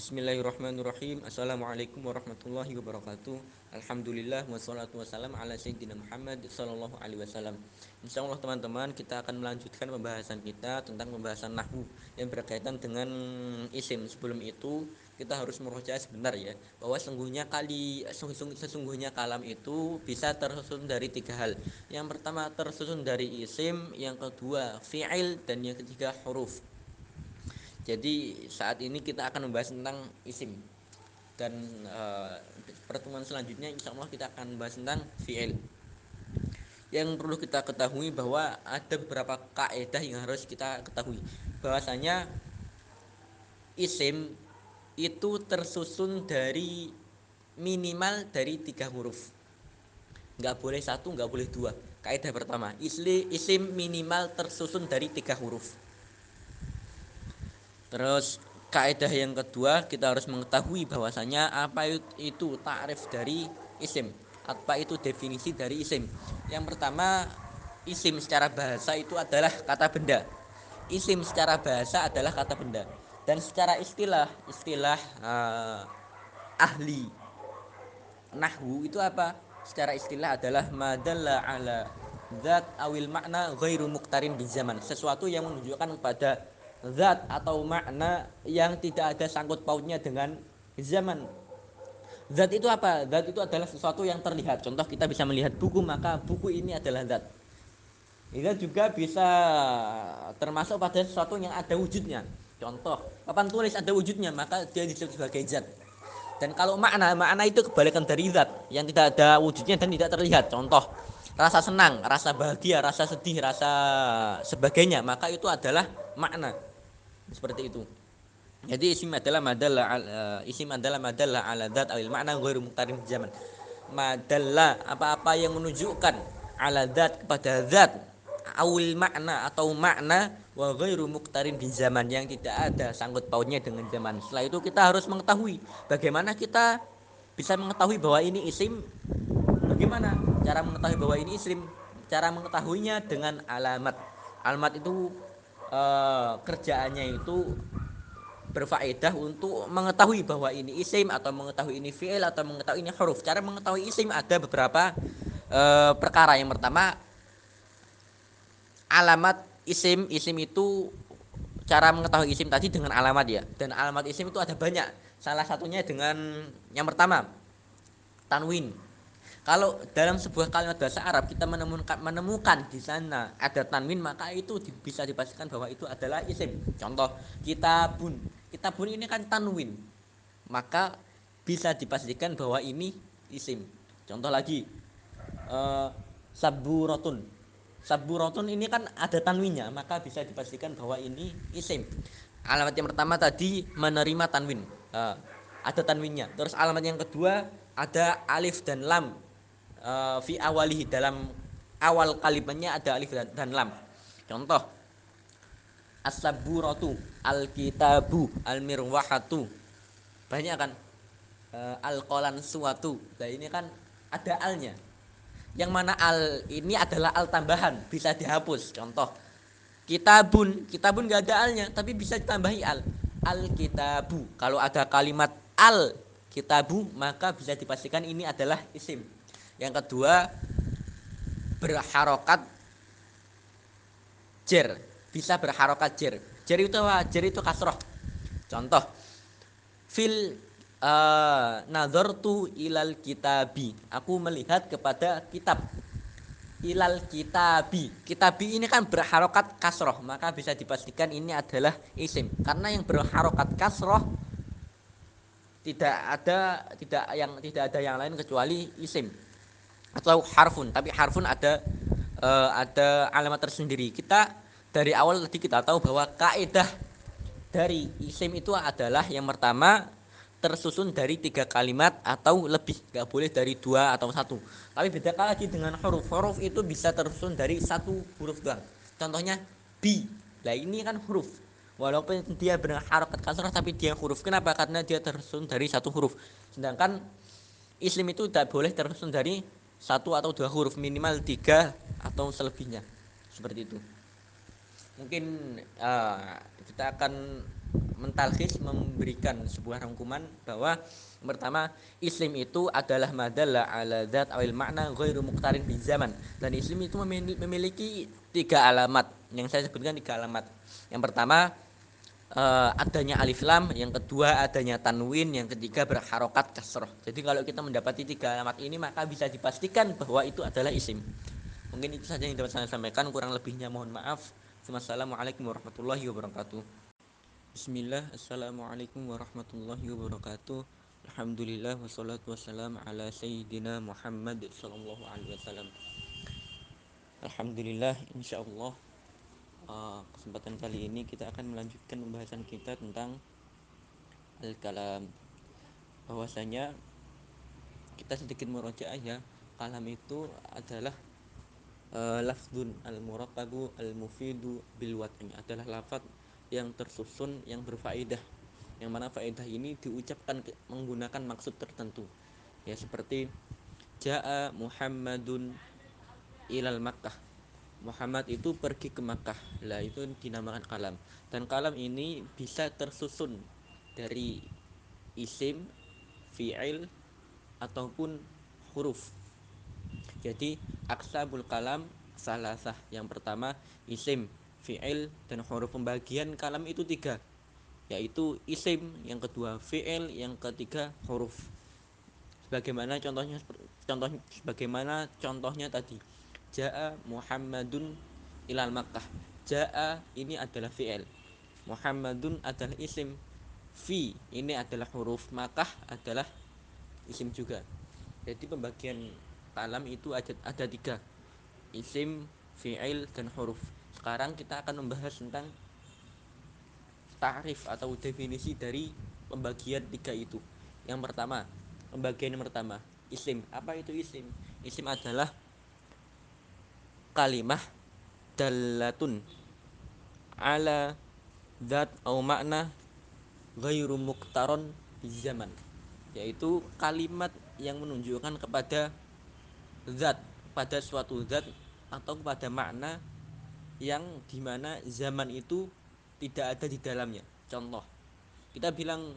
Bismillahirrahmanirrahim. Assalamualaikum warahmatullahi wabarakatuh. Alhamdulillah wassalatu wassalam ala Sayyidina Muhammad Insya Allah teman-teman kita akan melanjutkan pembahasan kita tentang pembahasan Nahu Yang berkaitan dengan isim. Sebelum itu kita harus meroja sebentar ya Bahwa sesungguhnya kali sesungguhnya kalam itu bisa tersusun dari tiga hal. Yang pertama tersusun dari isim Yang kedua fi'il dan yang ketiga huruf jadi saat ini kita akan membahas tentang isim dan uh, pertemuan selanjutnya insya Allah kita akan membahas tentang fi'il. Yang perlu kita ketahui bahwa ada beberapa kaidah yang harus kita ketahui. Bahwasanya isim itu tersusun dari minimal dari tiga huruf. Nggak boleh satu, nggak boleh dua. Kaidah pertama, isim minimal tersusun dari tiga huruf Terus kaidah yang kedua kita harus mengetahui bahwasanya apa itu takrif dari isim. Apa itu definisi dari isim? Yang pertama, isim secara bahasa itu adalah kata benda. Isim secara bahasa adalah kata benda. Dan secara istilah, istilah uh, ahli nahwu itu apa? Secara istilah adalah madalla ala zat awil makna ghairu muktarin di zaman. Sesuatu yang menunjukkan kepada zat atau makna yang tidak ada sangkut pautnya dengan zaman. Zat itu apa? Zat itu adalah sesuatu yang terlihat. Contoh kita bisa melihat buku, maka buku ini adalah zat. Itu juga bisa termasuk pada sesuatu yang ada wujudnya. Contoh, papan tulis ada wujudnya, maka dia disebut sebagai zat. Dan kalau makna, makna itu kebalikan dari zat yang tidak ada wujudnya dan tidak terlihat. Contoh, rasa senang, rasa bahagia, rasa sedih, rasa sebagainya, maka itu adalah makna seperti itu. Jadi isim adalah madalla uh, isim adalah madalla ala dzat awil makna ghairu muqtarin zaman. Madalla apa-apa yang menunjukkan ala dzat kepada zat awil makna atau makna wa ghairu muqtarin bin zaman. Yang tidak ada sangkut pautnya dengan zaman. Setelah itu kita harus mengetahui bagaimana kita bisa mengetahui bahwa ini isim. Bagaimana cara mengetahui bahwa ini isim? Cara mengetahuinya dengan alamat. Alamat itu uh, kerjaannya itu berfaedah untuk mengetahui bahwa ini isim atau mengetahui ini fi'il atau mengetahui ini huruf. Cara mengetahui isim ada beberapa uh, perkara. Yang pertama alamat isim. Isim itu cara mengetahui isim tadi dengan alamat ya. Dan alamat isim itu ada banyak. Salah satunya dengan yang pertama tanwin. Kalau dalam sebuah kalimat bahasa Arab kita menemukan menemukan di sana ada tanwin maka itu bisa dipastikan bahwa itu adalah isim. Contoh kitabun. Kitabun ini kan tanwin. Maka bisa dipastikan bahwa ini isim. Contoh lagi uh, saburotun. Saburotun ini kan ada tanwinnya, maka bisa dipastikan bahwa ini isim. Alamat yang pertama tadi menerima tanwin. Uh, ada tanwinnya. Terus alamat yang kedua ada alif dan lam uh, fi awalihi dalam awal kalimatnya ada alif dan, dan lam. Contoh as-saburatu, al-kitabu, al-mirwahatu. Banyak kan? Uh, al-qalan suatu. Nah, ini kan ada alnya. Yang mana al ini adalah al tambahan, bisa dihapus. Contoh kitabun, kitabun gak ada alnya, tapi bisa ditambahi al. Al-kitabu. Kalau ada kalimat al kitabu, maka bisa dipastikan ini adalah isim. Yang kedua berharokat jer. Bisa berharokat jer. Jer itu apa? Jer itu kasroh. Contoh fil uh, nazartu ilal kitabi. Aku melihat kepada kitab. Ilal kitabi. Kitabi ini kan berharokat kasroh. Maka bisa dipastikan ini adalah isim. Karena yang berharokat kasroh tidak ada tidak yang tidak ada yang lain kecuali isim atau harfun. Tapi harfun ada uh, ada alamat tersendiri. Kita dari awal tadi kita tahu bahwa kaidah dari isim itu adalah yang pertama tersusun dari tiga kalimat atau lebih. Nggak boleh dari dua atau satu. Tapi beda lagi dengan huruf. Huruf itu bisa tersusun dari satu huruf doang. Contohnya bi. Lah ini kan huruf. Walaupun dia benar harokat kasrah tapi dia huruf. Kenapa? Karena dia tersusun dari satu huruf. Sedangkan isim itu tidak boleh tersusun dari satu atau dua huruf minimal tiga atau selebihnya. Seperti itu. Mungkin uh, kita akan mentalkis memberikan sebuah rangkuman bahwa pertama islim itu adalah madalla ala zat awil makna ghairu muqtarin bi zaman. Dan islim itu memiliki tiga alamat. Yang saya sebutkan tiga alamat. Yang pertama uh, adanya alif lam yang kedua adanya tanwin yang ketiga berharokat kasroh. Jadi kalau kita mendapati tiga alamat ini maka bisa dipastikan bahwa itu adalah isim. Mungkin itu saja yang dapat saya sampaikan. Kurang lebihnya mohon maaf. Wassalamualaikum warahmatullahi wabarakatuh. Bismillah, Assalamualaikum warahmatullahi wabarakatuh. Alhamdulillah, wassalatu wassalam ala Sayyidina Muhammad Sallallahu alaihi wasallam. Alhamdulillah, insyaAllah uh, Kesempatan kali ini kita akan melanjutkan pembahasan kita tentang Al-Kalam. Bahwasanya Kita sedikit merojaah ya Kalam itu adalah uh, Lafdun al-murakabu al-mufidu bil Adalah lafad yang tersusun yang berfaedah. Yang mana faedah ini diucapkan menggunakan maksud tertentu. Ya seperti jaa Muhammadun ilal Makkah Muhammad itu pergi ke Makkah. Lah itu dinamakan kalam dan kalam ini bisa tersusun dari isim fi'il ataupun huruf. Jadi aksabul kalam salah sah yang pertama isim fi'il dan huruf pembagian kalam itu tiga. Yaitu isim yang kedua fi'il yang ketiga huruf. Sebagaimana contohnya contoh sebagaimana contohnya tadi jaa Muhammadun ilal Makkah. Jaa ini adalah fi'il. Muhammadun adalah isim. Fi ini adalah huruf. Makkah adalah isim juga. Jadi pembagian kalam itu ada, ada tiga. Isim fi'il dan huruf. Sekarang kita akan membahas tentang tarif atau definisi dari pembagian tiga itu. Yang pertama, pembagian yang pertama, isim. Apa itu isim? Isim adalah kalimah dalatun ala zat atau makna ghairu muktaron zaman yaitu kalimat yang menunjukkan kepada zat pada suatu zat atau kepada makna yang di mana zaman itu tidak ada di dalamnya. Contoh kita bilang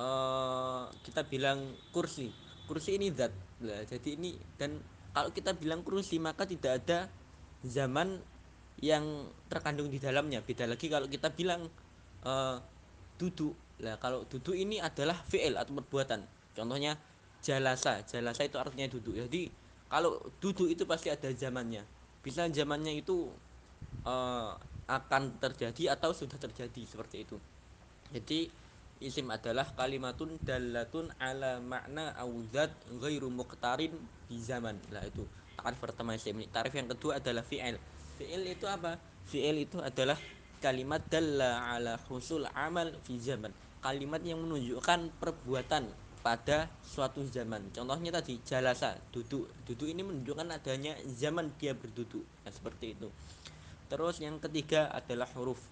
uh, kita bilang kursi. Kursi ini zat. Nah, jadi ini dan kalau kita bilang kursi maka tidak ada zaman yang terkandung di dalamnya. Beda lagi kalau kita bilang uh, duduk lah kalau duduk ini adalah fi'il atau perbuatan. Contohnya jalasa. Jalasa itu artinya duduk jadi kalau duduk itu pasti ada zamannya. Bisa zamannya itu uh, akan terjadi atau sudah terjadi seperti itu. Jadi isim adalah kalimatun dalatun ala makna awzat ghairu muqtarin di zaman. Lah itu tarif pertama isim tarif yang kedua adalah fi'il. Fi'il itu apa? Fi'il itu adalah kalimat dalla ala husul amal fi zaman. Kalimat yang menunjukkan perbuatan pada suatu zaman. Contohnya tadi jalasa duduk. Duduk ini menunjukkan adanya zaman dia berduduk. Nah, seperti itu. Terus yang ketiga adalah huruf.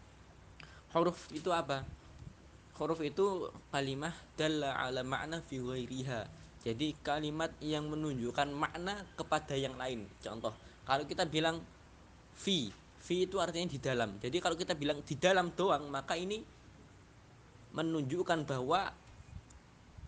Huruf itu apa? Huruf itu kalimat dalla ala makna fi. Jadi kalimat yang menunjukkan makna kepada yang lain. Contoh, kalau kita bilang fi, fi itu artinya di dalam. Jadi kalau kita bilang di dalam doang, maka ini menunjukkan bahwa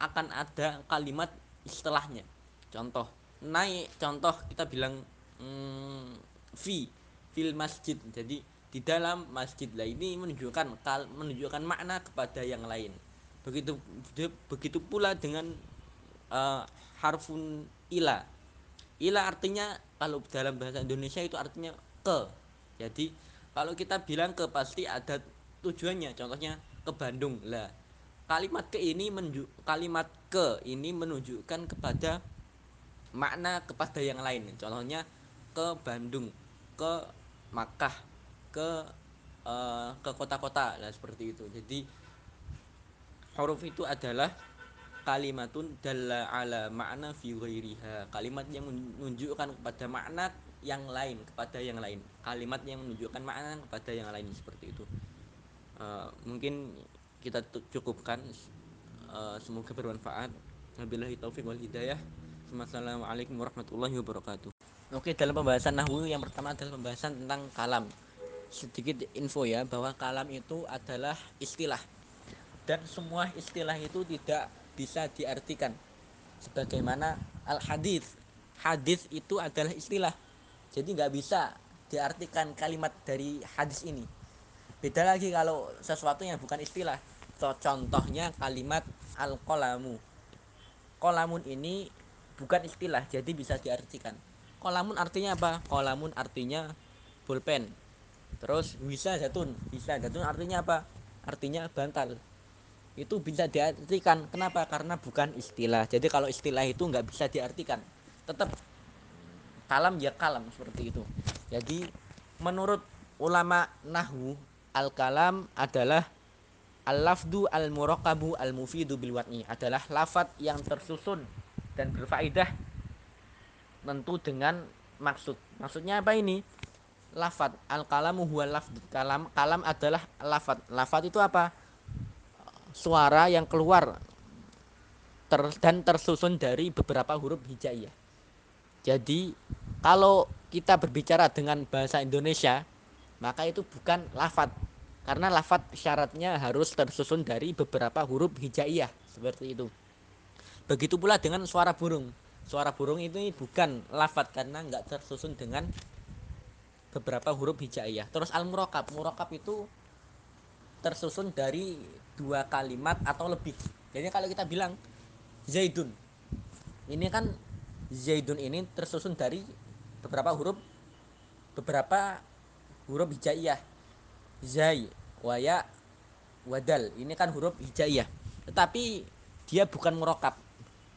akan ada kalimat istilahnya. Contoh, naik contoh kita bilang hmm, fi fil masjid jadi di dalam masjid. Lah ini menunjukkan menunjukkan makna kepada yang lain. Begitu begitu pula dengan uh, harfun ila. Ila artinya kalau dalam bahasa Indonesia itu artinya ke. Jadi kalau kita bilang ke pasti ada tujuannya. Contohnya ke Bandung. Lah kalimat ke ini menunjuk kalimat ke ini menunjukkan kepada makna kepada yang lain. Contohnya ke Bandung ke Makkah ke uh, ke kota-kota lah seperti itu. Jadi huruf itu adalah kalimatun dalla ala makna fi ghairiha. Kalimat yang menunjukkan kepada makna yang lain kepada yang lain. Kalimat yang menunjukkan makna kepada yang lain seperti itu. Uh, mungkin kita cukupkan. Uh, semoga bermanfaat. Wabillahi taufik wal hidayah. Assalamualaikum warahmatullahi wabarakatuh. Oke dalam pembahasan nahwu yang pertama adalah pembahasan tentang kalam sedikit info ya bahwa kalam itu adalah istilah. Dan semua istilah itu tidak bisa diartikan. Sebagaimana al hadis hadis itu adalah istilah. Jadi nggak bisa diartikan kalimat dari hadis ini. Beda lagi kalau sesuatu yang bukan istilah. Contohnya kalimat al kolamu kolamun ini bukan istilah jadi bisa diartikan. Kolamun artinya apa? Kolamun artinya pulpen terus bisa jatun bisa. Jatun artinya apa? Artinya bantal. Itu bisa diartikan. Kenapa? Karena bukan istilah. Jadi kalau istilah itu nggak bisa diartikan. Tetap kalam ya kalam seperti itu. Jadi menurut ulama nahu al kalam adalah al lafdu al murakabu al mufidu bil adalah lafat yang tersusun dan berfaedah tentu dengan maksud. Maksudnya apa ini lafat al kalamu huwa lafd kalam kalam adalah lafat lafat itu apa? Suara yang keluar ter, dan tersusun dari beberapa huruf hijaiyah. Jadi kalau kita berbicara dengan bahasa Indonesia maka itu bukan lafat karena lafat syaratnya harus tersusun dari beberapa huruf hijaiyah seperti itu. Begitu pula dengan suara burung. Suara burung itu bukan lafat karena nggak tersusun dengan beberapa huruf hijaiyah. Terus al murokab, murokab itu tersusun dari dua kalimat atau lebih. Jadi kalau kita bilang Zaidun, ini kan Zaidun ini tersusun dari beberapa huruf beberapa huruf hijaiyah. Zai, waya, wadal. Ini kan huruf hijaiyah. Tetapi dia bukan murokab.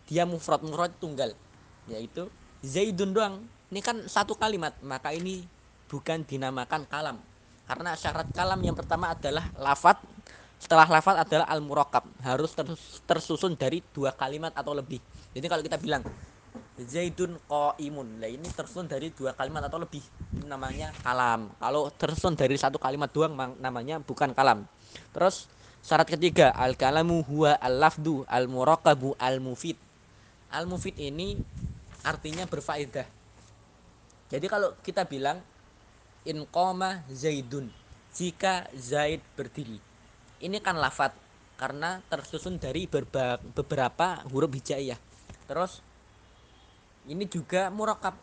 Dia mufrad, mufrad tunggal. Yaitu Zaidun doang. Ini kan satu kalimat, maka ini bukan dinamakan kalam. Karena syarat kalam yang pertama adalah lafat. Setelah lafat adalah al murakab harus tersusun dari dua kalimat atau lebih. Jadi kalau kita bilang Zaidun imun nah ini tersusun dari dua kalimat atau lebih. Ini namanya kalam. Kalau tersusun dari satu kalimat doang namanya bukan kalam. Terus syarat ketiga al kalamu huwa al lafdu al murakabu al mufid al mufid ini artinya berfaedah. Jadi kalau kita bilang in koma zaidun jika zaid berdiri. Ini kan lafat karena tersusun dari beberapa huruf hijaiyah. Terus ini juga murakab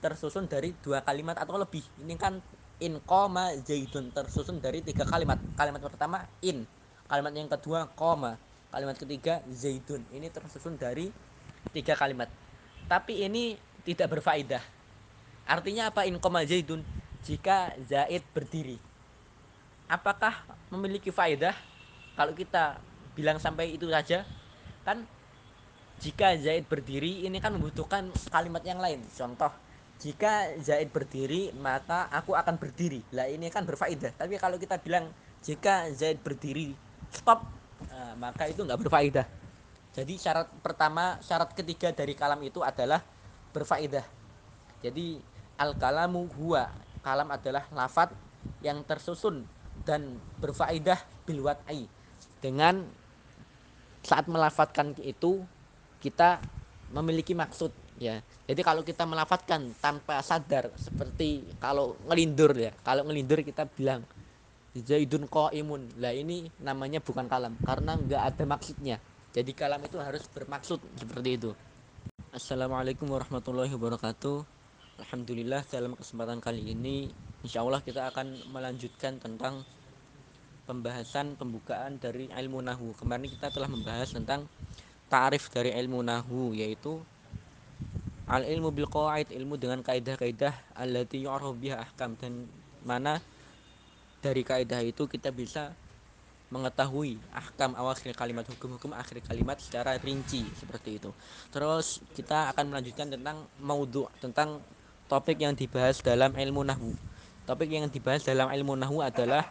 tersusun dari dua kalimat atau lebih. Ini kan in koma zaidun tersusun dari tiga kalimat. Kalimat pertama in. Kalimat yang kedua koma kalimat ketiga zaidun. Ini tersusun dari tiga kalimat. Tapi ini tidak berfaedah. Artinya apa in koma zaidun jika Zaid berdiri. Apakah memiliki faedah? Kalau kita bilang sampai itu saja, kan jika Zaid berdiri ini kan membutuhkan kalimat yang lain. Contoh, jika Zaid berdiri maka aku akan berdiri. Lah ini kan berfaedah. Tapi kalau kita bilang jika Zaid berdiri stop, nah, maka itu nggak berfaedah. Jadi syarat pertama, syarat ketiga dari kalam itu adalah berfaedah. Jadi al kalamu huwa kalam adalah lafat yang tersusun dan berfaedah bilwat ai. Dengan saat melafatkan itu kita memiliki maksud ya. Jadi kalau kita melafatkan tanpa sadar seperti kalau ngelindur ya. Kalau ngelindur kita bilang Zaidun imun lah ini namanya bukan kalam karena nggak ada maksudnya. Jadi kalam itu harus bermaksud seperti itu. Assalamualaikum warahmatullahi wabarakatuh Alhamdulillah dalam kesempatan kali ini Insya Allah kita akan melanjutkan tentang pembahasan pembukaan dari ilmu nahu Kemarin kita telah membahas tentang tarif dari ilmu nahu yaitu al ilmu bil ilmu dengan kaidah-kaidah allati yu'rafu biha ahkam dan mana dari kaidah itu kita bisa mengetahui ahkam akhir kalimat hukum-hukum akhir kalimat secara rinci seperti itu. Terus kita akan melanjutkan tentang maudhu tentang topik yang dibahas dalam ilmu nahwu. Topik yang dibahas dalam ilmu nahwu adalah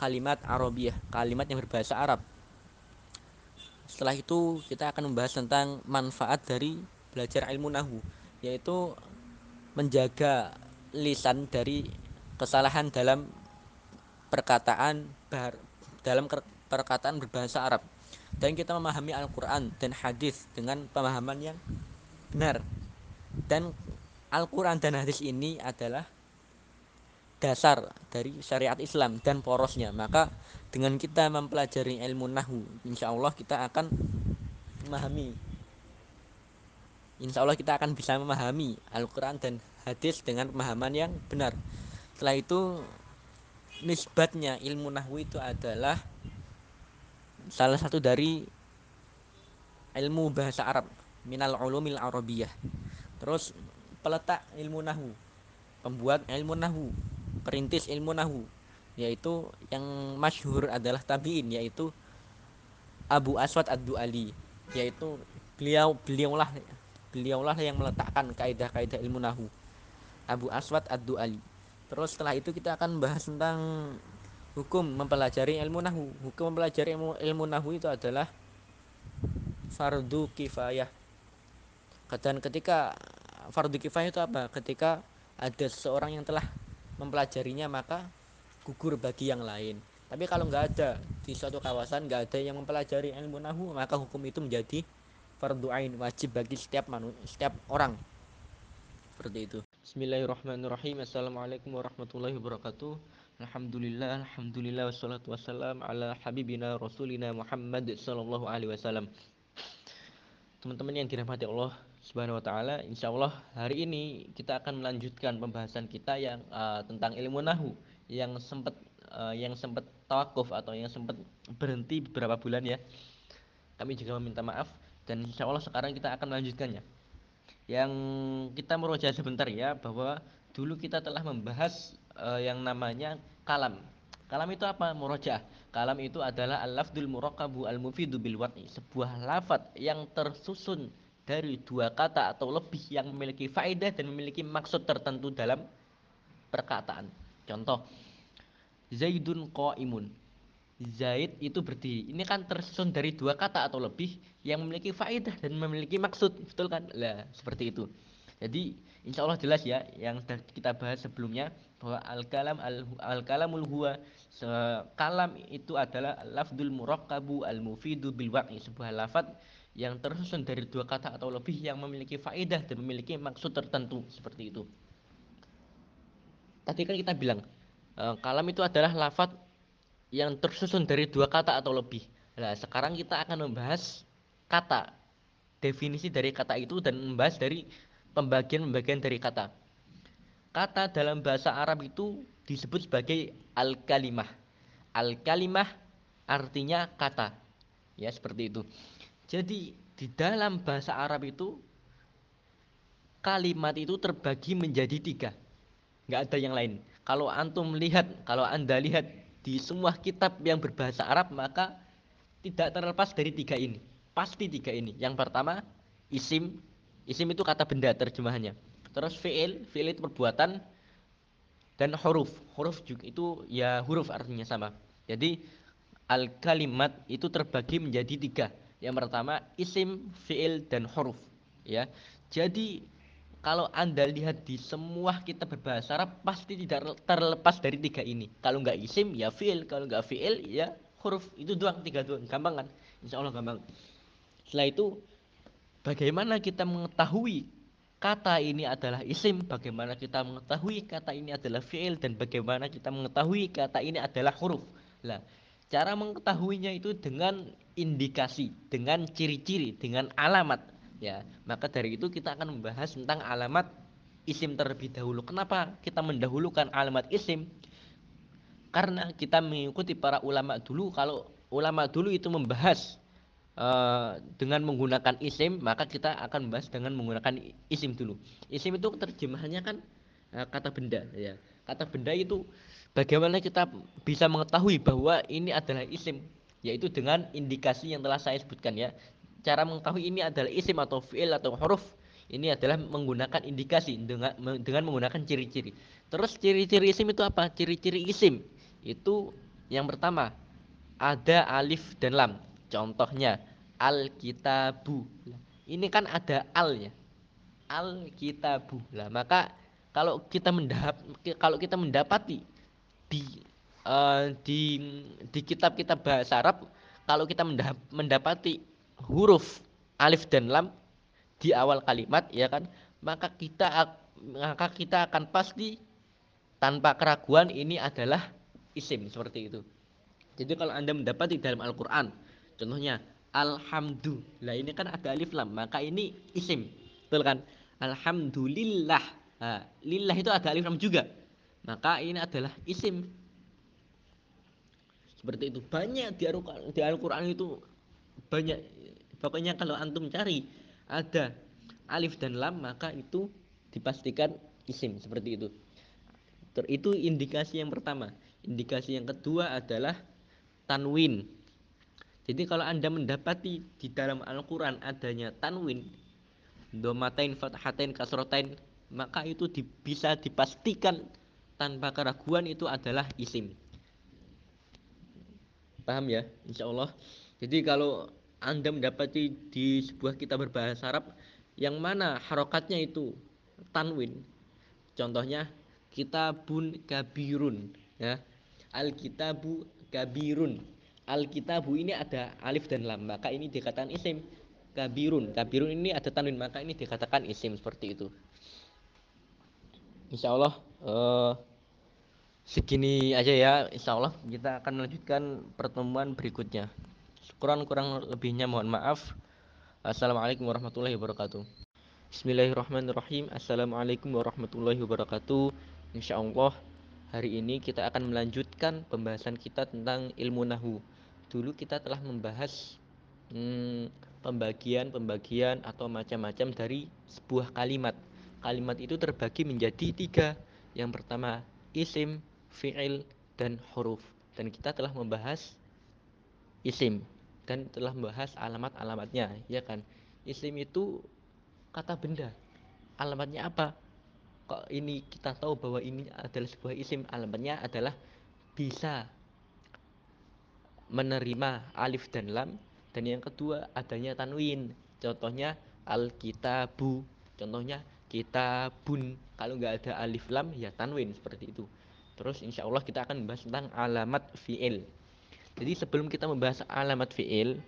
kalimat Arabiah, kalimat yang berbahasa Arab. Setelah itu kita akan membahas tentang manfaat dari belajar ilmu nahwu, yaitu menjaga lisan dari kesalahan dalam perkataan dalam perkataan berbahasa Arab dan kita memahami Al-Quran dan hadis dengan pemahaman yang benar dan Al-Quran dan hadis ini adalah dasar dari syariat Islam dan porosnya. Maka dengan kita mempelajari ilmu nahu insya Allah kita akan memahami. Insya Allah kita akan bisa memahami Al-Quran dan hadis dengan pemahaman yang benar. Setelah itu nisbatnya ilmu nahu itu adalah salah satu dari ilmu bahasa Arab minal ulumil arabiyah. Terus peletak ilmu nahu pembuat ilmu nahu perintis ilmu nahu yaitu yang masyhur adalah tabiin yaitu Abu Aswad Ad-Du'ali yaitu beliau beliaulah beliaulah yang meletakkan kaidah-kaidah ilmu nahu Abu Aswad Ad-Du'ali. Terus setelah itu kita akan bahas tentang hukum mempelajari ilmu nahu. Hukum mempelajari ilmu, ilmu nahu itu adalah fardu kifayah. Dan ketika fardu kifayah itu apa? Ketika ada seorang yang telah mempelajarinya maka gugur bagi yang lain. Tapi kalau nggak ada di suatu kawasan nggak ada yang mempelajari ilmu nahu maka hukum itu menjadi fardu ain wajib bagi setiap manusia setiap orang. Seperti itu. Bismillahirrahmanirrahim. Assalamualaikum warahmatullahi wabarakatuh. Alhamdulillah Alhamdulillah Wassalatu wassalam ala habibina rasulina Muhammad Sallallahu alaihi wasallam. Teman-teman yang dirahmati Allah Subhanahu wa taala, insyaallah hari ini kita akan melanjutkan pembahasan kita yang uh, tentang ilmu nahu yang sempat uh, yang sempat tawakuf atau yang sempat berhenti beberapa bulan ya. Kami juga meminta maaf dan insya Allah sekarang kita akan melanjutkannya. Yang kita merujuk sebentar ya bahwa dulu kita telah membahas uh, yang namanya kalam. Kalam itu apa? Murojaah. Kalam itu adalah al-lafdul murakabu al-mufidu bil wati, sebuah lafat yang tersusun dari dua kata atau lebih yang memiliki faedah dan memiliki maksud tertentu dalam perkataan. Contoh, Zaidun imun. Zaid itu berdiri. Ini kan tersusun dari dua kata atau lebih yang memiliki faedah dan memiliki maksud, betul kan? Lah, seperti itu. Jadi, insya Allah jelas ya yang kita bahas sebelumnya bahwa al-kalam al-kalamul huwa kalam itu adalah lafdul murakkabu al-mufidu bil sebuah lafaz yang tersusun dari dua kata atau lebih yang memiliki faedah dan memiliki maksud tertentu seperti itu. Tadi kan kita bilang Eh, kalam itu adalah lafat yang tersusun dari dua kata atau lebih. Nah, sekarang kita akan membahas kata, definisi dari kata itu dan membahas dari pembagian-pembagian dari kata. Kata dalam bahasa Arab itu disebut sebagai al-kalimah. Al-kalimah artinya kata. Ya, seperti itu. Jadi, di dalam bahasa Arab itu kalimat itu terbagi menjadi tiga. Nggak ada yang lain kalau antum lihat, kalau Anda lihat di semua kitab yang berbahasa Arab, maka tidak terlepas dari tiga ini. Pasti tiga ini. Yang pertama, isim. Isim itu kata benda terjemahannya. Terus fi'il, fi'il itu perbuatan dan huruf. Huruf juga itu ya huruf artinya sama. Jadi al-kalimat itu terbagi menjadi tiga. Yang pertama isim, fi'il dan huruf. Ya. Jadi kalau Anda lihat di semua kitab berbahasa Arab pasti tidak terlepas dari tiga ini. Kalau nggak isim ya fi'il, kalau nggak fi'il ya huruf. Itu doang, tiga doang. Gampang kan? Insya Allah gampang. Setelah itu bagaimana kita mengetahui kata ini adalah isim, bagaimana kita mengetahui kata ini adalah fi'il dan bagaimana kita mengetahui kata ini adalah huruf. Lah, cara mengetahuinya itu dengan indikasi, dengan ciri-ciri, dengan alamat ya. Maka dari itu kita akan membahas tentang alamat isim terlebih dahulu. Kenapa kita mendahulukan alamat isim? Karena kita mengikuti para ulama dulu. Kalau ulama dulu itu membahas uh, dengan menggunakan isim maka kita akan membahas dengan menggunakan isim dulu. Isim itu terjemahannya kan uh, kata benda ya. Kata benda itu bagaimana kita bisa mengetahui bahwa ini adalah isim yaitu dengan indikasi yang telah saya sebutkan ya cara mengetahui ini adalah isim atau fi'il atau huruf ini adalah menggunakan indikasi dengan dengan menggunakan ciri-ciri. Terus ciri-ciri isim itu apa? Ciri-ciri isim itu yang pertama ada alif dan lam. Contohnya al-kitabu. Ini kan ada al ya. Al-kitabu. Lah maka kalau kita mendap kalau kita mendapati di uh, di di kitab-kitab bahasa Arab kalau kita mendapati huruf alif dan lam di awal kalimat ya kan maka kita maka kita akan pasti tanpa keraguan ini adalah isim seperti itu. Jadi kalau Anda mendapati dalam Al-Qur'an contohnya alhamdulillah ini kan ada alif lam, maka ini isim. Betul kan? Alhamdulillah. Nah, lillah itu ada alif lam juga. Maka ini adalah isim. Seperti itu. Banyak di Al-Qur'an itu banyak pokoknya kalau antum cari ada alif dan lam maka itu dipastikan isim seperti itu. Itu indikasi yang pertama. Indikasi yang kedua adalah tanwin. Jadi kalau Anda mendapati di dalam Al-Qur'an adanya tanwin, domatain, fathatain, kasrotain, maka itu di, bisa dipastikan tanpa keraguan itu adalah isim. Paham ya? Insya Allah. Jadi kalau Anda mendapati di sebuah kitab berbahasa Arab yang mana harokatnya itu tanwin, contohnya kitabun kabirun ya alkitabu kabirun alkitabu ini ada alif dan lam maka ini dikatakan isim kabirun kabirun ini ada tanwin maka ini dikatakan isim seperti itu Insya Allah uh, segini aja ya Insya Allah kita akan melanjutkan pertemuan berikutnya kurang kurang lebihnya mohon maaf Assalamualaikum warahmatullahi wabarakatuh Bismillahirrahmanirrahim Assalamualaikum warahmatullahi wabarakatuh Insya Allah hari ini kita akan melanjutkan pembahasan kita tentang ilmu nahu. Dulu kita telah membahas pembagian-pembagian hmm, atau macam-macam dari sebuah kalimat. Kalimat itu terbagi menjadi tiga. Yang pertama isim, fi'il, dan huruf. Dan kita telah membahas isim dan telah membahas alamat-alamatnya, ya kan? Isim itu kata benda. Alamatnya apa? kok ini kita tahu bahwa ini adalah sebuah isim alamatnya adalah bisa menerima alif dan lam dan yang kedua adanya tanwin contohnya alkitabu contohnya kitabun kalau nggak ada alif lam ya tanwin seperti itu terus insya Allah kita akan membahas tentang alamat fi'il jadi sebelum kita membahas alamat fi'il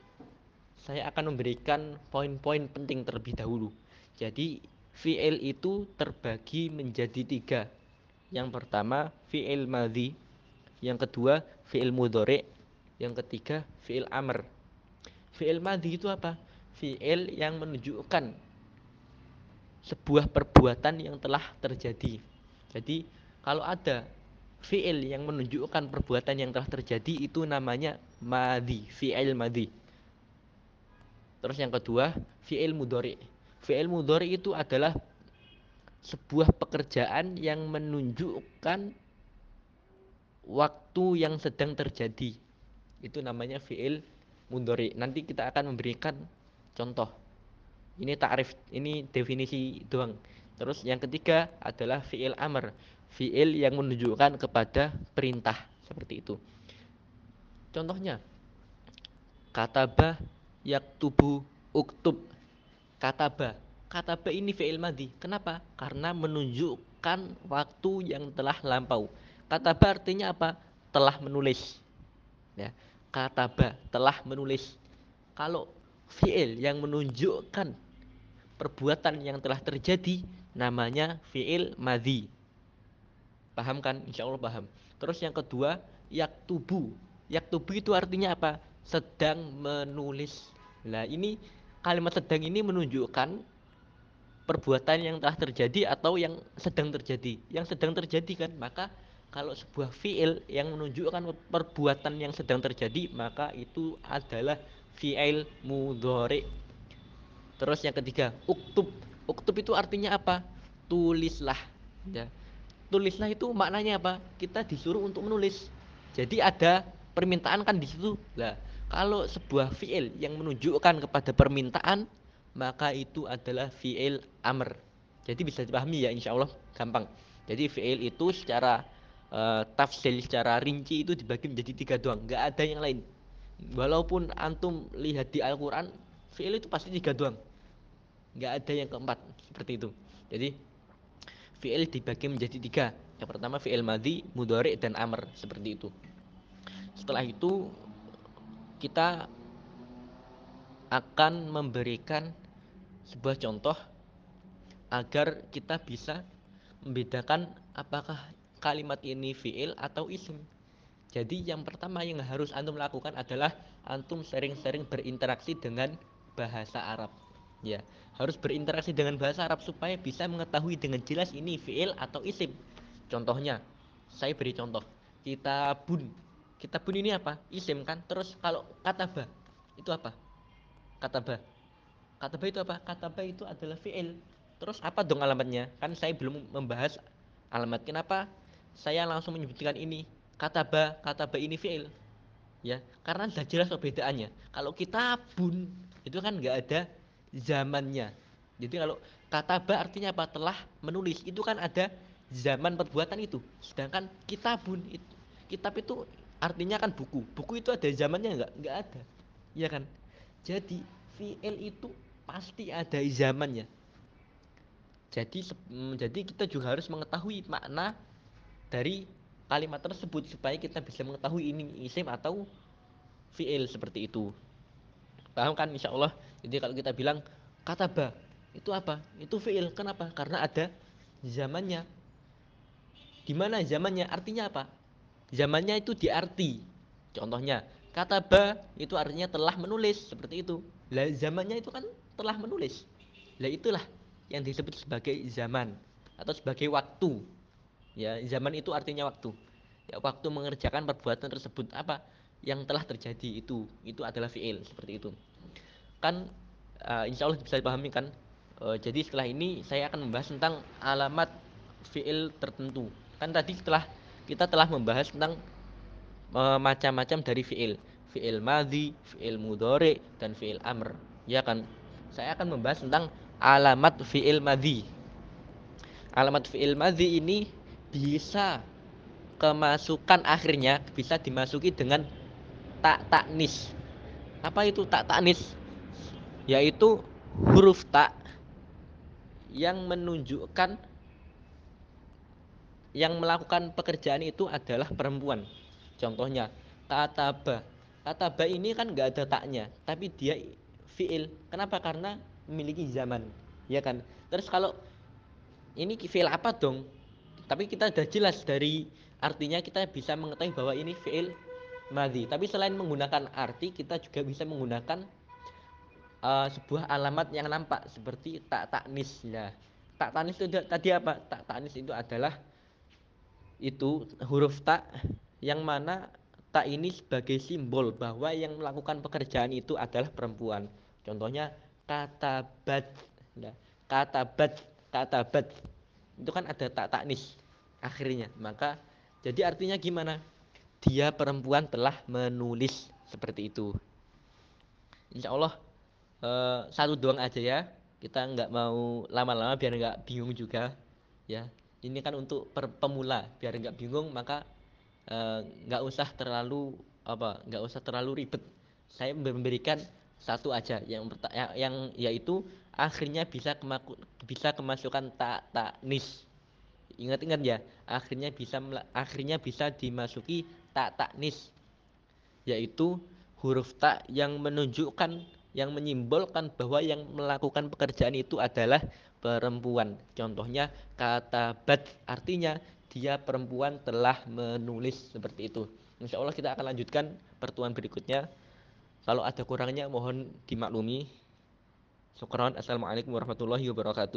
saya akan memberikan poin-poin penting terlebih dahulu jadi fi'il itu terbagi menjadi tiga. Yang pertama fi'il madhi, yang kedua fi'il mudhari, yang ketiga fi'il amr. Fi'il madhi itu apa? Fi'il yang menunjukkan sebuah perbuatan yang telah terjadi. Jadi kalau ada fi'il yang menunjukkan perbuatan yang telah terjadi itu namanya madhi, fi'il madhi. Terus yang kedua fi'il mudhari Fi'il mudhari itu adalah sebuah pekerjaan yang menunjukkan waktu yang sedang terjadi. Itu namanya fi'il mudhari. Nanti kita akan memberikan contoh. Ini ta'rif, ini definisi doang. Terus yang ketiga adalah fi'il amr. Fi'il yang menunjukkan kepada perintah seperti itu. Contohnya kataba yaktubu uktub kataba. Kataba ini fi'il madhi. Kenapa? Karena menunjukkan waktu yang telah lampau. Kataba artinya apa? Telah menulis. Ya. Kataba telah menulis. Kalau fi'il yang menunjukkan perbuatan yang telah terjadi namanya fi'il madhi. Paham kan? Insya Allah paham. Terus yang kedua, yaktubu. Yaktubu itu artinya apa? Sedang menulis. Nah ini kalimat sedang ini menunjukkan perbuatan yang telah terjadi atau yang sedang terjadi. Yang sedang terjadi kan, maka kalau sebuah fiil yang menunjukkan perbuatan yang sedang terjadi, maka itu adalah fiil mudhari. Terus yang ketiga, uktub. Uktub itu artinya apa? Tulislah. Ya. Tulislah itu maknanya apa? Kita disuruh untuk menulis. Jadi ada permintaan kan di situ. Lah, kalau sebuah fiil yang menunjukkan kepada permintaan, maka itu adalah fiil amr. Jadi bisa dipahami ya insya Allah gampang. Jadi fiil itu secara uh, tafsir, secara rinci itu dibagi menjadi tiga doang. Nggak ada yang lain. Walaupun antum lihat di Al-Quran, fiil itu pasti tiga doang. Nggak ada yang keempat. Seperti itu. Jadi fiil dibagi menjadi tiga. Yang pertama fiil madhi, mudhari, dan amr. Seperti itu. Setelah itu kita akan memberikan sebuah contoh agar kita bisa membedakan apakah kalimat ini fiil atau isim. Jadi yang pertama yang harus antum lakukan adalah antum sering-sering berinteraksi dengan bahasa Arab. Ya, harus berinteraksi dengan bahasa Arab supaya bisa mengetahui dengan jelas ini fiil atau isim. Contohnya, saya beri contoh. Kitabun. Kitabun ini apa? Isim kan? Terus kalau kataba itu apa? Kataba. Kataba itu apa? Kataba itu adalah fiil. Terus apa dong alamatnya? Kan saya belum membahas alamat. Kenapa saya langsung menyebutkan ini? kataba kataba ini fiil ya karena sudah jelas perbedaannya kalau kita bun itu kan nggak ada zamannya. Jadi kalau kataba artinya apa? Telah menulis. Itu kan ada zaman perbuatan itu. Sedangkan kitabun itu kitab itu artinya kan buku. Buku itu ada zamannya nggak? Nggak ada. Ya kan? Jadi fiil itu pasti ada zamannya. Jadi mm, jadi kita juga harus mengetahui makna dari kalimat tersebut supaya kita bisa mengetahui ini isim atau fiil seperti itu. Paham kan? Insya Allah? Jadi kalau kita bilang kata ba itu apa? Itu fiil. Kenapa? Karena ada zamannya. Di mana zamannya? Artinya apa? Zamannya itu diarti. Contohnya, kata ba itu artinya telah menulis seperti itu. Lah zamannya itu kan telah menulis. Lah itulah yang disebut sebagai zaman atau sebagai waktu ya zaman itu artinya waktu ya waktu mengerjakan perbuatan tersebut apa yang telah terjadi itu itu adalah fiil seperti itu kan uh, insya Allah bisa dipahami kan? Uh, jadi setelah ini saya akan membahas tentang alamat fiil tertentu. Kan tadi setelah kita telah membahas tentang uh, macam-macam dari fiil. Fiil madhi fiil mudore dan fiil amr. Ya kan? Saya akan membahas tentang alamat fiil madhi. Alamat fiil madhi ini bisa kemasukan akhirnya bisa dimasuki dengan tak taknis. Apa itu tak taknis? Yaitu huruf tak yang menunjukkan yang melakukan pekerjaan itu adalah perempuan. Contohnya kataba. Kataba ini kan nggak ada taknya, tapi dia fiil. Kenapa? Karena memiliki zaman, ya kan? Terus kalau ini fiil apa dong? Tapi kita sudah jelas dari artinya kita bisa mengetahui bahwa ini fi'il madhi. Tapi selain menggunakan arti, kita juga bisa menggunakan uh, sebuah alamat yang nampak seperti tak taknis. Nah, tak taknis itu tadi apa? Tak taknis itu adalah itu huruf tak yang mana tak ini sebagai simbol bahwa yang melakukan pekerjaan itu adalah perempuan. Contohnya kata bat, nah, kata bat, kata bat itu kan ada tak taknis akhirnya maka jadi artinya gimana dia perempuan telah menulis seperti itu Insya Allah eh, satu doang aja ya. Kita nggak mau lama-lama biar nggak bingung juga ya. Ini kan untuk per pemula biar nggak bingung maka eh, nggak eh, usah terlalu apa nggak usah terlalu ribet. Saya memberikan satu aja. Yang yang, yang yaitu akhirnya bisa kemaku, bisa kemasukan tak taknis. Ingat-ingat ya akhirnya bisa akhirnya bisa dimasuki tak taknis. Yaitu huruf tak yang menunjukkan yang menyimbolkan bahwa yang melakukan pekerjaan itu adalah perempuan contohnya kata bat artinya dia perempuan telah menulis seperti itu Insya Allah kita akan lanjutkan pertemuan berikutnya kalau ada kurangnya mohon dimaklumi Syukran. Assalamualaikum warahmatullahi wabarakatuh.